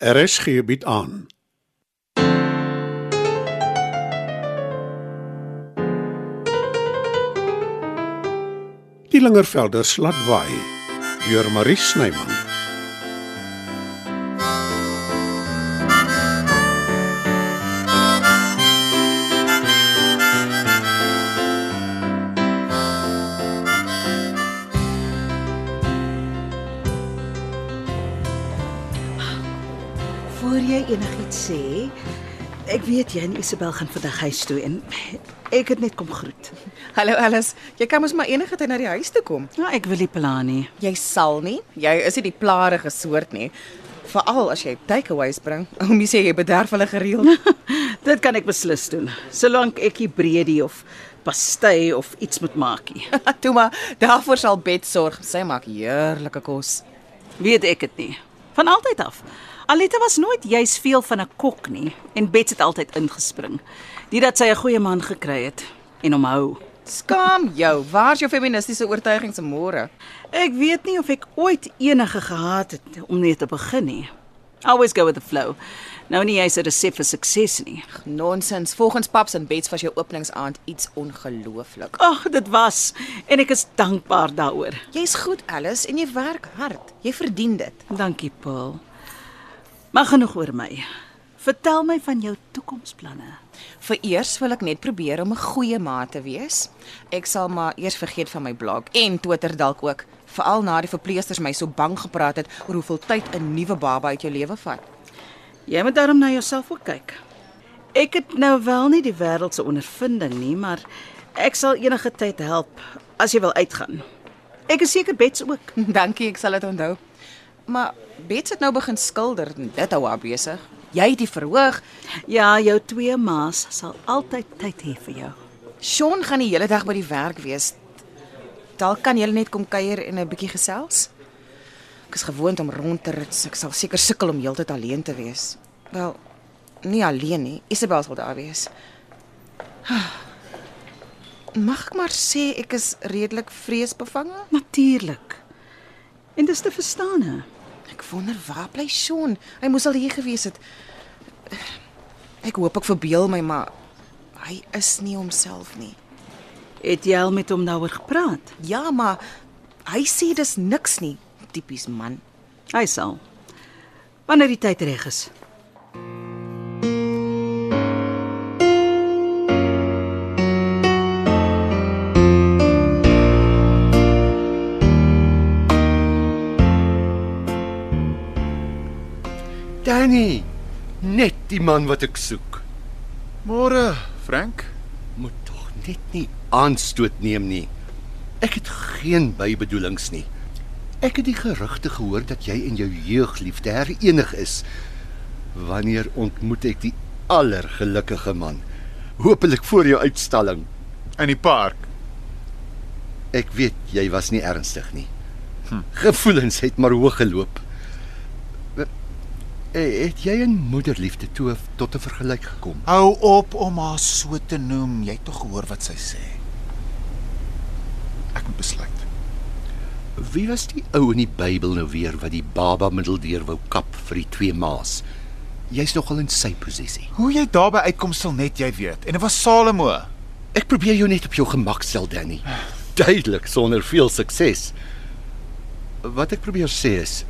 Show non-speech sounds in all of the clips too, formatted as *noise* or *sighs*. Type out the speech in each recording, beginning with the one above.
RSG bied aan. Die Lingervelders laat waai deur Marie Snyman. Voor jy enigiets sê, ek weet jy en Isabel gaan vandag huis toe en ek het net kom groet. Hallo Alice, jy kan mos maar enige tyd na die huis toe kom. Nou ek wil nie plan nie. Jy sal nie. Jy is nie die plarige soort nie. Veral as jy takeaways bring. *laughs* Oomie sê jy bederf hulle gereeld. *laughs* Dit kan ek beslis doen, solank ek nie breedie of pastei of iets moet maak nie. *laughs* Toe maar, daarvoor sal Bet sorg. Sy maak heerlike kos. Weet ek dit nie. Van altyd af. Alita was nooit juis veel van 'n kok nie en Bets het altyd ingespring. Nie dat sy 'n goeie man gekry het en hom hou. Skaam jou. Waar's jou feministiese oortuigings môre? Ek weet nie of ek ooit enige gehad het om mee te begin nie. Always go with the flow. Nou nie jy's 'n resep vir sukses nie. Nonsens. Volgens Paps en Bets was jou openingsaand iets ongelooflik. Ag, dit was en ek is dankbaar daaroor. Jy's goed, Alice, en jy werk hard. Jy verdien dit. Dankie, Paul. Maar genoeg oor my. Vertel my van jou toekomsplanne. Vereers wil ek net probeer om 'n goeie ma te wees. Ek sal maar eers vergeet van my blog en Twitter dalk ook, veral na die verpleegsters my so bang gepraat het oor hoeveel tyd 'n nuwe baba uit jou lewe vat. Jy moet daarom na jouself ook kyk. Ek het nou wel nie die wêreld se ondervinding nie, maar ek sal enige tyd help as jy wil uitgaan. Ek is seker Bets ook. *laughs* Dankie, ek sal dit onthou. Maar Bets het nou begin skilder en dit hou haar besig. Jy het die verhoog. Ja, jou twee ma's sal altyd tyd hê vir jou. Sean gaan die hele dag by die werk wees. Dalk kan jy net kom kuier en 'n bietjie gesels. Ek is gewoond om rond te rit, ek sal seker sukkel om heeltyd alleen te wees. Wel, nie alleen nie. Isabel sal daar wees. *sighs* Mag ek maar sê ek is redelik vreesbevange? Natuurlik. En dis te verstaan. hè. Ek wonder waar bly Sean? Hy moes al hier gewees het. Ek hoop ek verbeel my, maar hy is nie homself nie. Het jy al met hom daaroor gepraat? Ja, maar hy sê dis niks nie. Tipies man. Hy sal. Wanneer die tyd reg is. Danny, net die man wat ek soek. Môre, Frank. Moet tog net nie aanstoot neem nie. Ek het geen bybedoelings nie. Ek het die gerugte gehoor dat jy en jou jeugliefde herenig is. Wanneer ontmoet ek die allergelukkige man? Hoopelik voor jou uitstalling. In die park. Ek weet jy was nie ernstig nie. Hm. Gevoelens het maar hoog geloop. Eh, Het jy en moederliefde toe tot 'n vergelyk gekom? Hou op om haar so te noem. Jy het tog gehoor wat sy sê. Ek moet besluit. Wie was die ou in die Bybel nou weer wat die baba middeldeur wou kap vir die twee ma's? Jy's nogal in sy posisie. Hoe jy daarby uitkom sal net jy weet. En dit was Salomo. Ek probeer jou net op jou gemak stel, Danny. Duidelik sonder veel sukses. Wat ek probeer sê is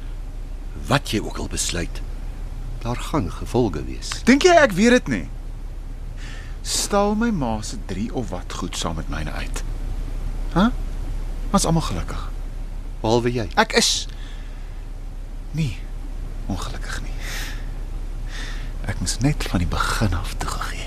wat jy ook al besluit, daar gaan gevolge wees. Dink jy ek weet dit nie? Stal my ma se 3 of wat goed saam met myne uit. Hæ? Huh? Ons almal gelukkig. Behalwe jy. Ek is nie ongelukkig nie. Ek moes net van die begin af toegegee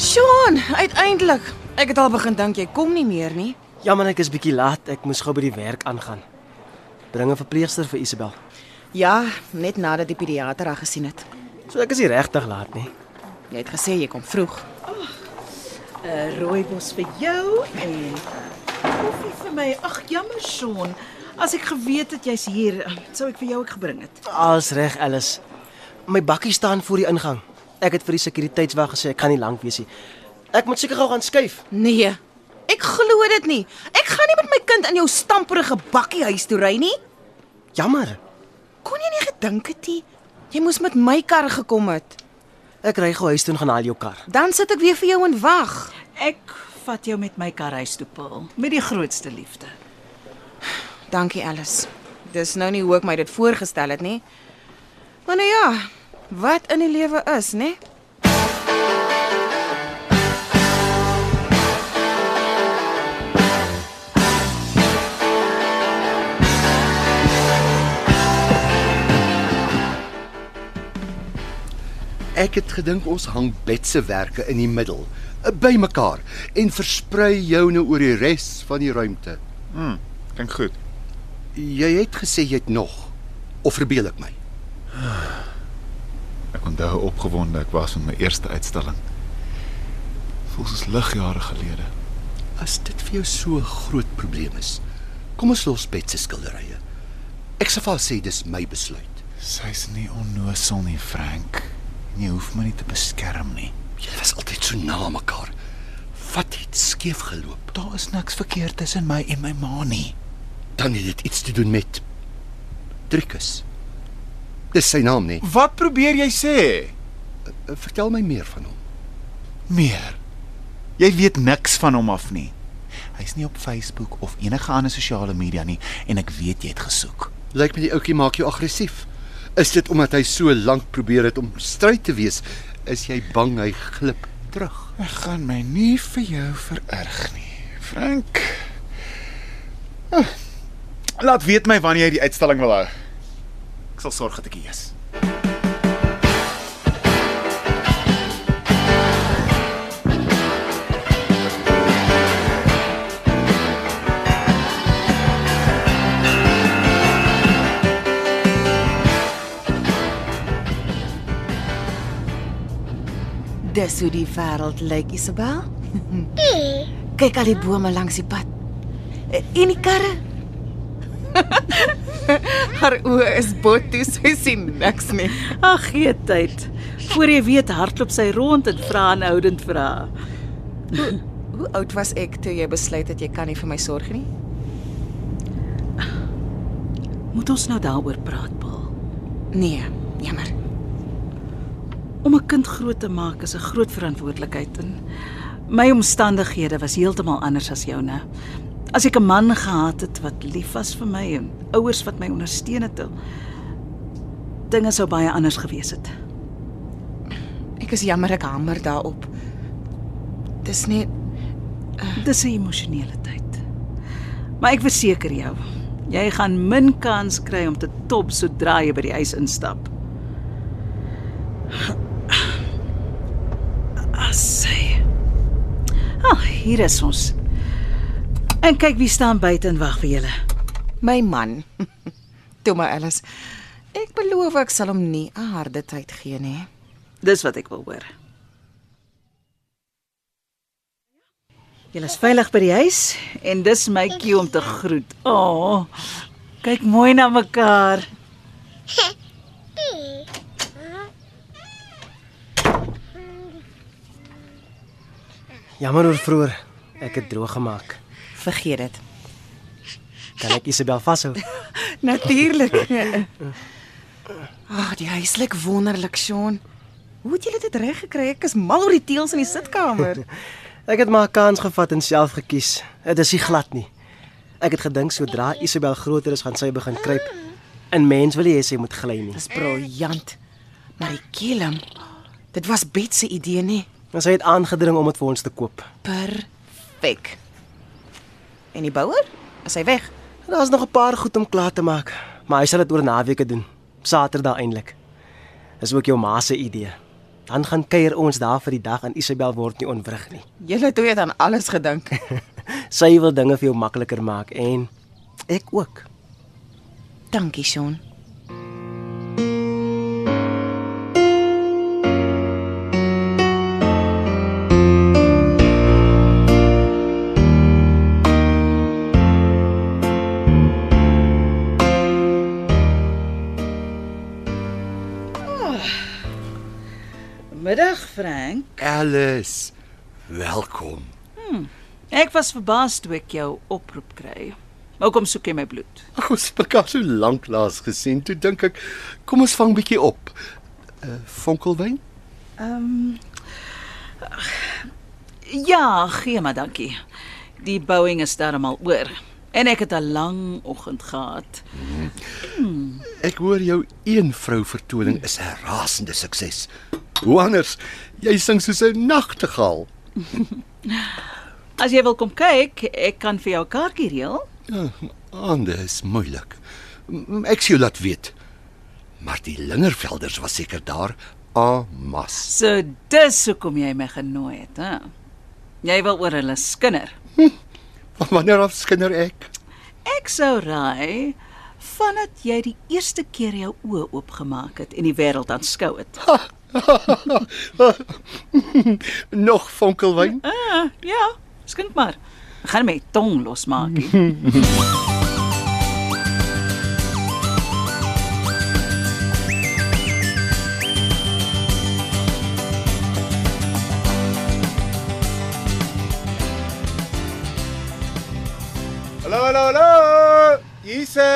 Sean, uiteindelik. Ek het al begin dink jy kom nie meer nie. Ja man, ek is bietjie laat. Ek moes gou by die werk aangaan. Bring 'n verpleegster vir Isabel. Ja, net nadat die pediater haar gesien het. So ek is nie regtig laat nie. Jy het gesê jy kom vroeg. 'n uh, Rooibos vir jou en koffie vir my. Ag, jammer Sean. As ek geweet het jy's hier, sou ek vir jou ook gebring het. Alles reg, Alice. My bakkie staan voor die ingang. Ek het vir die sekuriteitswag gesê ek kan nie lank wees nie. Ek moet seker gou gaan skuif. Nee. Ek glo dit nie. Ek gaan nie met my kind in jou stamperige bakkie huis toe ry nie. Jammer. Kon jy nie gedink het nie? Jy moes met my kar gekom het. Ek ry gou huis toe en gaan haal jou kar. Dan sit ek weer vir jou en wag. Ek vat jou met my kar huis toe, Paul, met die grootste liefde. Dankie Alice. Dis nou nie hoe ek my dit voorgestel het nie. Maar nou ja, wat in die lewe is, né? Ek het gedink ons hang bedse werke in die middel, eh, by mekaar en versprei joune oor die res van die ruimte. Hm, klink goed. Jy het gesê jy het nog of verbeel ek my? Onthou hoe opgewonde ek was met my eerste uitstalling. Voel soos ligjare gelede. As dit vir jou so 'n groot probleem is, kom ons los bedse skilderye. Ek sal vir haar sê dis my besluit. Sy's nie onnosel nie, Frank. En jy hoef my nie te beskerm nie. Julle was altyd so na mekaar. Wat het skeef geloop? Daar is niks verkeerd tussen my en my ma nie. Dan het dit iets te doen met Driekus. Dis sy naam nie. Wat probeer jy sê? Vertel my meer van hom. Meer. Jy weet niks van hom af nie. Hy's nie op Facebook of enige ander sosiale media nie en ek weet jy het gesoek. Lyk my die ouetjie maak jou aggressief. Is dit omdat hy so lank probeer het om stryd te wees? Is jy bang hy glip terug? Ek gaan my nie vir jou vererg nie, Frank. Ah, Laat weet my wanneer jy die uitstalling wil hou. Ek sal sorg dat ek hier is. Dis hoe die wêreld lyk, Isabel. *laughs* Kyk al die bome langs die pad. En die karre. *laughs* *laughs* Haar oë is bot toe, sy sien niks nie. Ag, gee tyd. Voor jy weet hardloop sy rond en vra aanhoudend vra. Hoe oud was ek toe jy besluit het jy kan nie vir my sorg nie? Moet ons nou daaroor praat, Paul? Nee, jammer. Om 'n kind groot te maak is 'n groot verantwoordelikheid en my omstandighede was heeltemal anders as joune. As ek 'n man gehad het wat lief was vir my en ouers wat my ondersteun het, dinge sou baie anders gewees het. Ek is jammer ek hamer daarop. Dis net Dis 'n emosionele tyd. Maar ek verseker jou, jy gaan min kans kry om te top sodra jy by die huis instap. Assai. Ah, hier is ons. En kyk wie staan buite en wag vir julle. my man. *laughs* Toe maar Alice. Ek beloof ek sal hom nie 'n harde tyd gee nie. Dis wat ek wil hoor. Julle is veilig by die huis en dis my cue om te groet. O, oh, kyk mooi na mekaar. Jammer oor vroeër. Ek het droog gemaak. Vergeet dit. Kan ek Isabel vashou? *laughs* Natuurlik. Ag, die huis lyk wonderlik, Sean. Hoe het julle dit reg gekry? Ek is mal oor die teëls in die sitkamer. *laughs* Ek het maar 'n kans gevat en self gekies. Dit is nie glad nie. Ek het gedink sodra Isabel groter is, gaan sy begin kruip. En mens wil hê sy moet gly nie. Dis briljant. Maar die kelm, dit was Bet se idee nie. En sy het aangedring om dit vir ons te koop. Perfek. En die bouer? Is hy weg? Daar's nog 'n paar goed om klaar te maak, maar hy sal dit oor naweke doen. Saterdag eintlik. Dis ook jou ma se idee. Dan gaan kuier ons daar vir die dag en Isabel word nie onwrig nie. *laughs* Julle twee het aan alles gedink. *laughs* Sy wil dinge vir jou makliker maak en ek ook. Dankie, Sean. Alice, welkom. Ek was verbaas toe ek jou oproep kry. Hoekom soek jy my bloed? Ag, ons het mekaar so lank laas gesien. Toe dink ek, kom ons vang bietjie op. Uh, vonkelwyn? Ehm um, Ja, gee maar dankie. Die bouing is darmal oor en ek het 'n lang oggend gehad. Ek hoor jou een vrou vertoning is 'n rasende sukses. Hoe anders? Jy sing soos 'n nagtegaal. As jy wil kom kyk, ek kan vir jou 'n kaartjie reël. Ja, aande is moeilik. Ek sê jou laat weet. Maar die Lingervelders was seker daar a mas. So dis hoekom jy my genooi het, hè? Jy wil oor hulle skinder. Wanneer af skinder ek? Ek sou raai vandat jy die eerste keer jou oë oopgemaak het en die wêreld aanskou het. *laughs* Nog vonkelwyn? Ah, ja, skink maar. Ek gaan my tong losmaak. *laughs*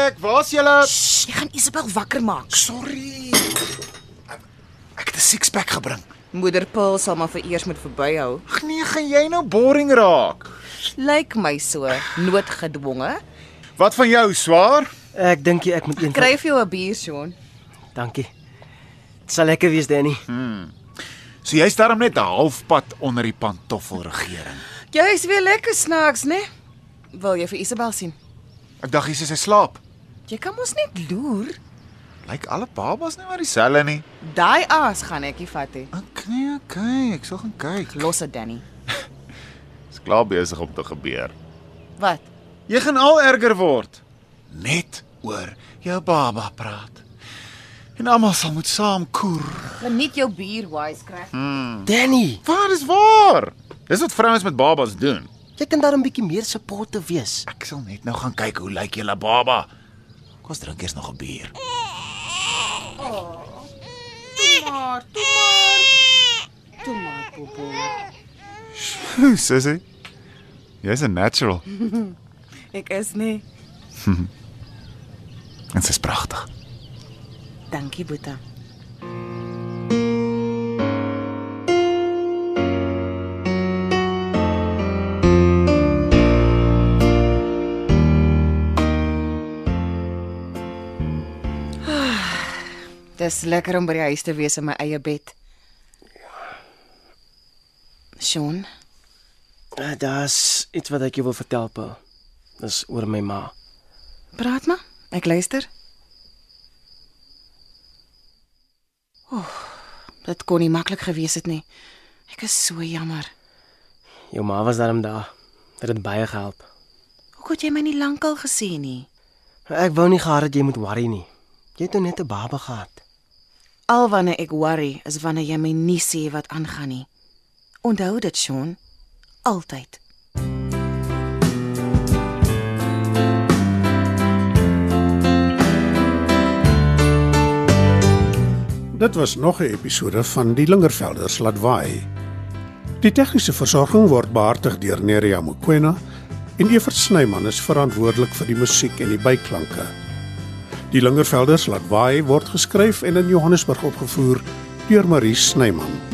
ek. Waar's julle? Shh, jy gaan Isabel wakker maak. Sorry. Ek het 'n six-pack gebring. Moeder Paul sal maar vir eers moet verbyhou. Ag nee, gaan jy nou boring raak? Lyk my so noodgedwonge. Wat van jou, swaar? Ek dink jy ek moet een Kry vir jou 'n bier, Sean. Dankie. Dit sal lekker wees, Danny. So jy's daarom net halfpad onder die pantoffelregering. Jy's weer lekker snaaks, né? Wil jy vir Isabel sien? Ek dink hy sê sy slaap. Jy kan mos net loer. Lyk alle babas nie maar dieselfde nie. Daai aas gaan ek nie vat nie. Okay, okay, ek sal gaan kyk. Los dit, Danny. *laughs* Dis klaar besig om te gebeur. Wat? Jy gaan al erger word. Net oor jou baba praat. En almal sal moet saam koer. Geniet jou bier, wisecrack. Danny, Waar is waar? Dis wat vrouens met babas doen. jy kan daar 'n bietjie meer supportive wees. Ek sal net nou gaan kyk hoe lyk julle baba. Kom ons drink eers nog 'n bier. Maar, toe maar. Toe maar, popo. Sissy. Jy's 'n natural. *laughs* Ek is nie. *laughs* En dit is pragtig. Dankie, Boeta. Dis lekker om by die huis te wees in my eie bed. Sean, Uh, Daar's iets wat ek jou wil vertel, Paul. Dis oor my ma. praat maar. Ek luister. Ooh, dit kon nie maklik gewees het nie. Ek is so jammer. Jou ma was daarom daar. Dit het baie gehelp. Hoe het jy my nie lankal gesien nie? Ek wou nie gehad het jy moet worry nie. Jy het nou net 'n baba gehad. Al wanneer ek worry is wanneer jy my nie sê wat aangaan nie. Onthou dit, Sean. Altyd. Dit was nog 'n episode van Die Lingervelders laat waai. Die tegniese versorging word behartig deur Neriya Mukwena en Evert Snyman is verantwoordelik vir die musiek en die byklanke. Die Lingervelders laat waai word geskryf en in Johannesburg opgevoer deur Marie Snyman.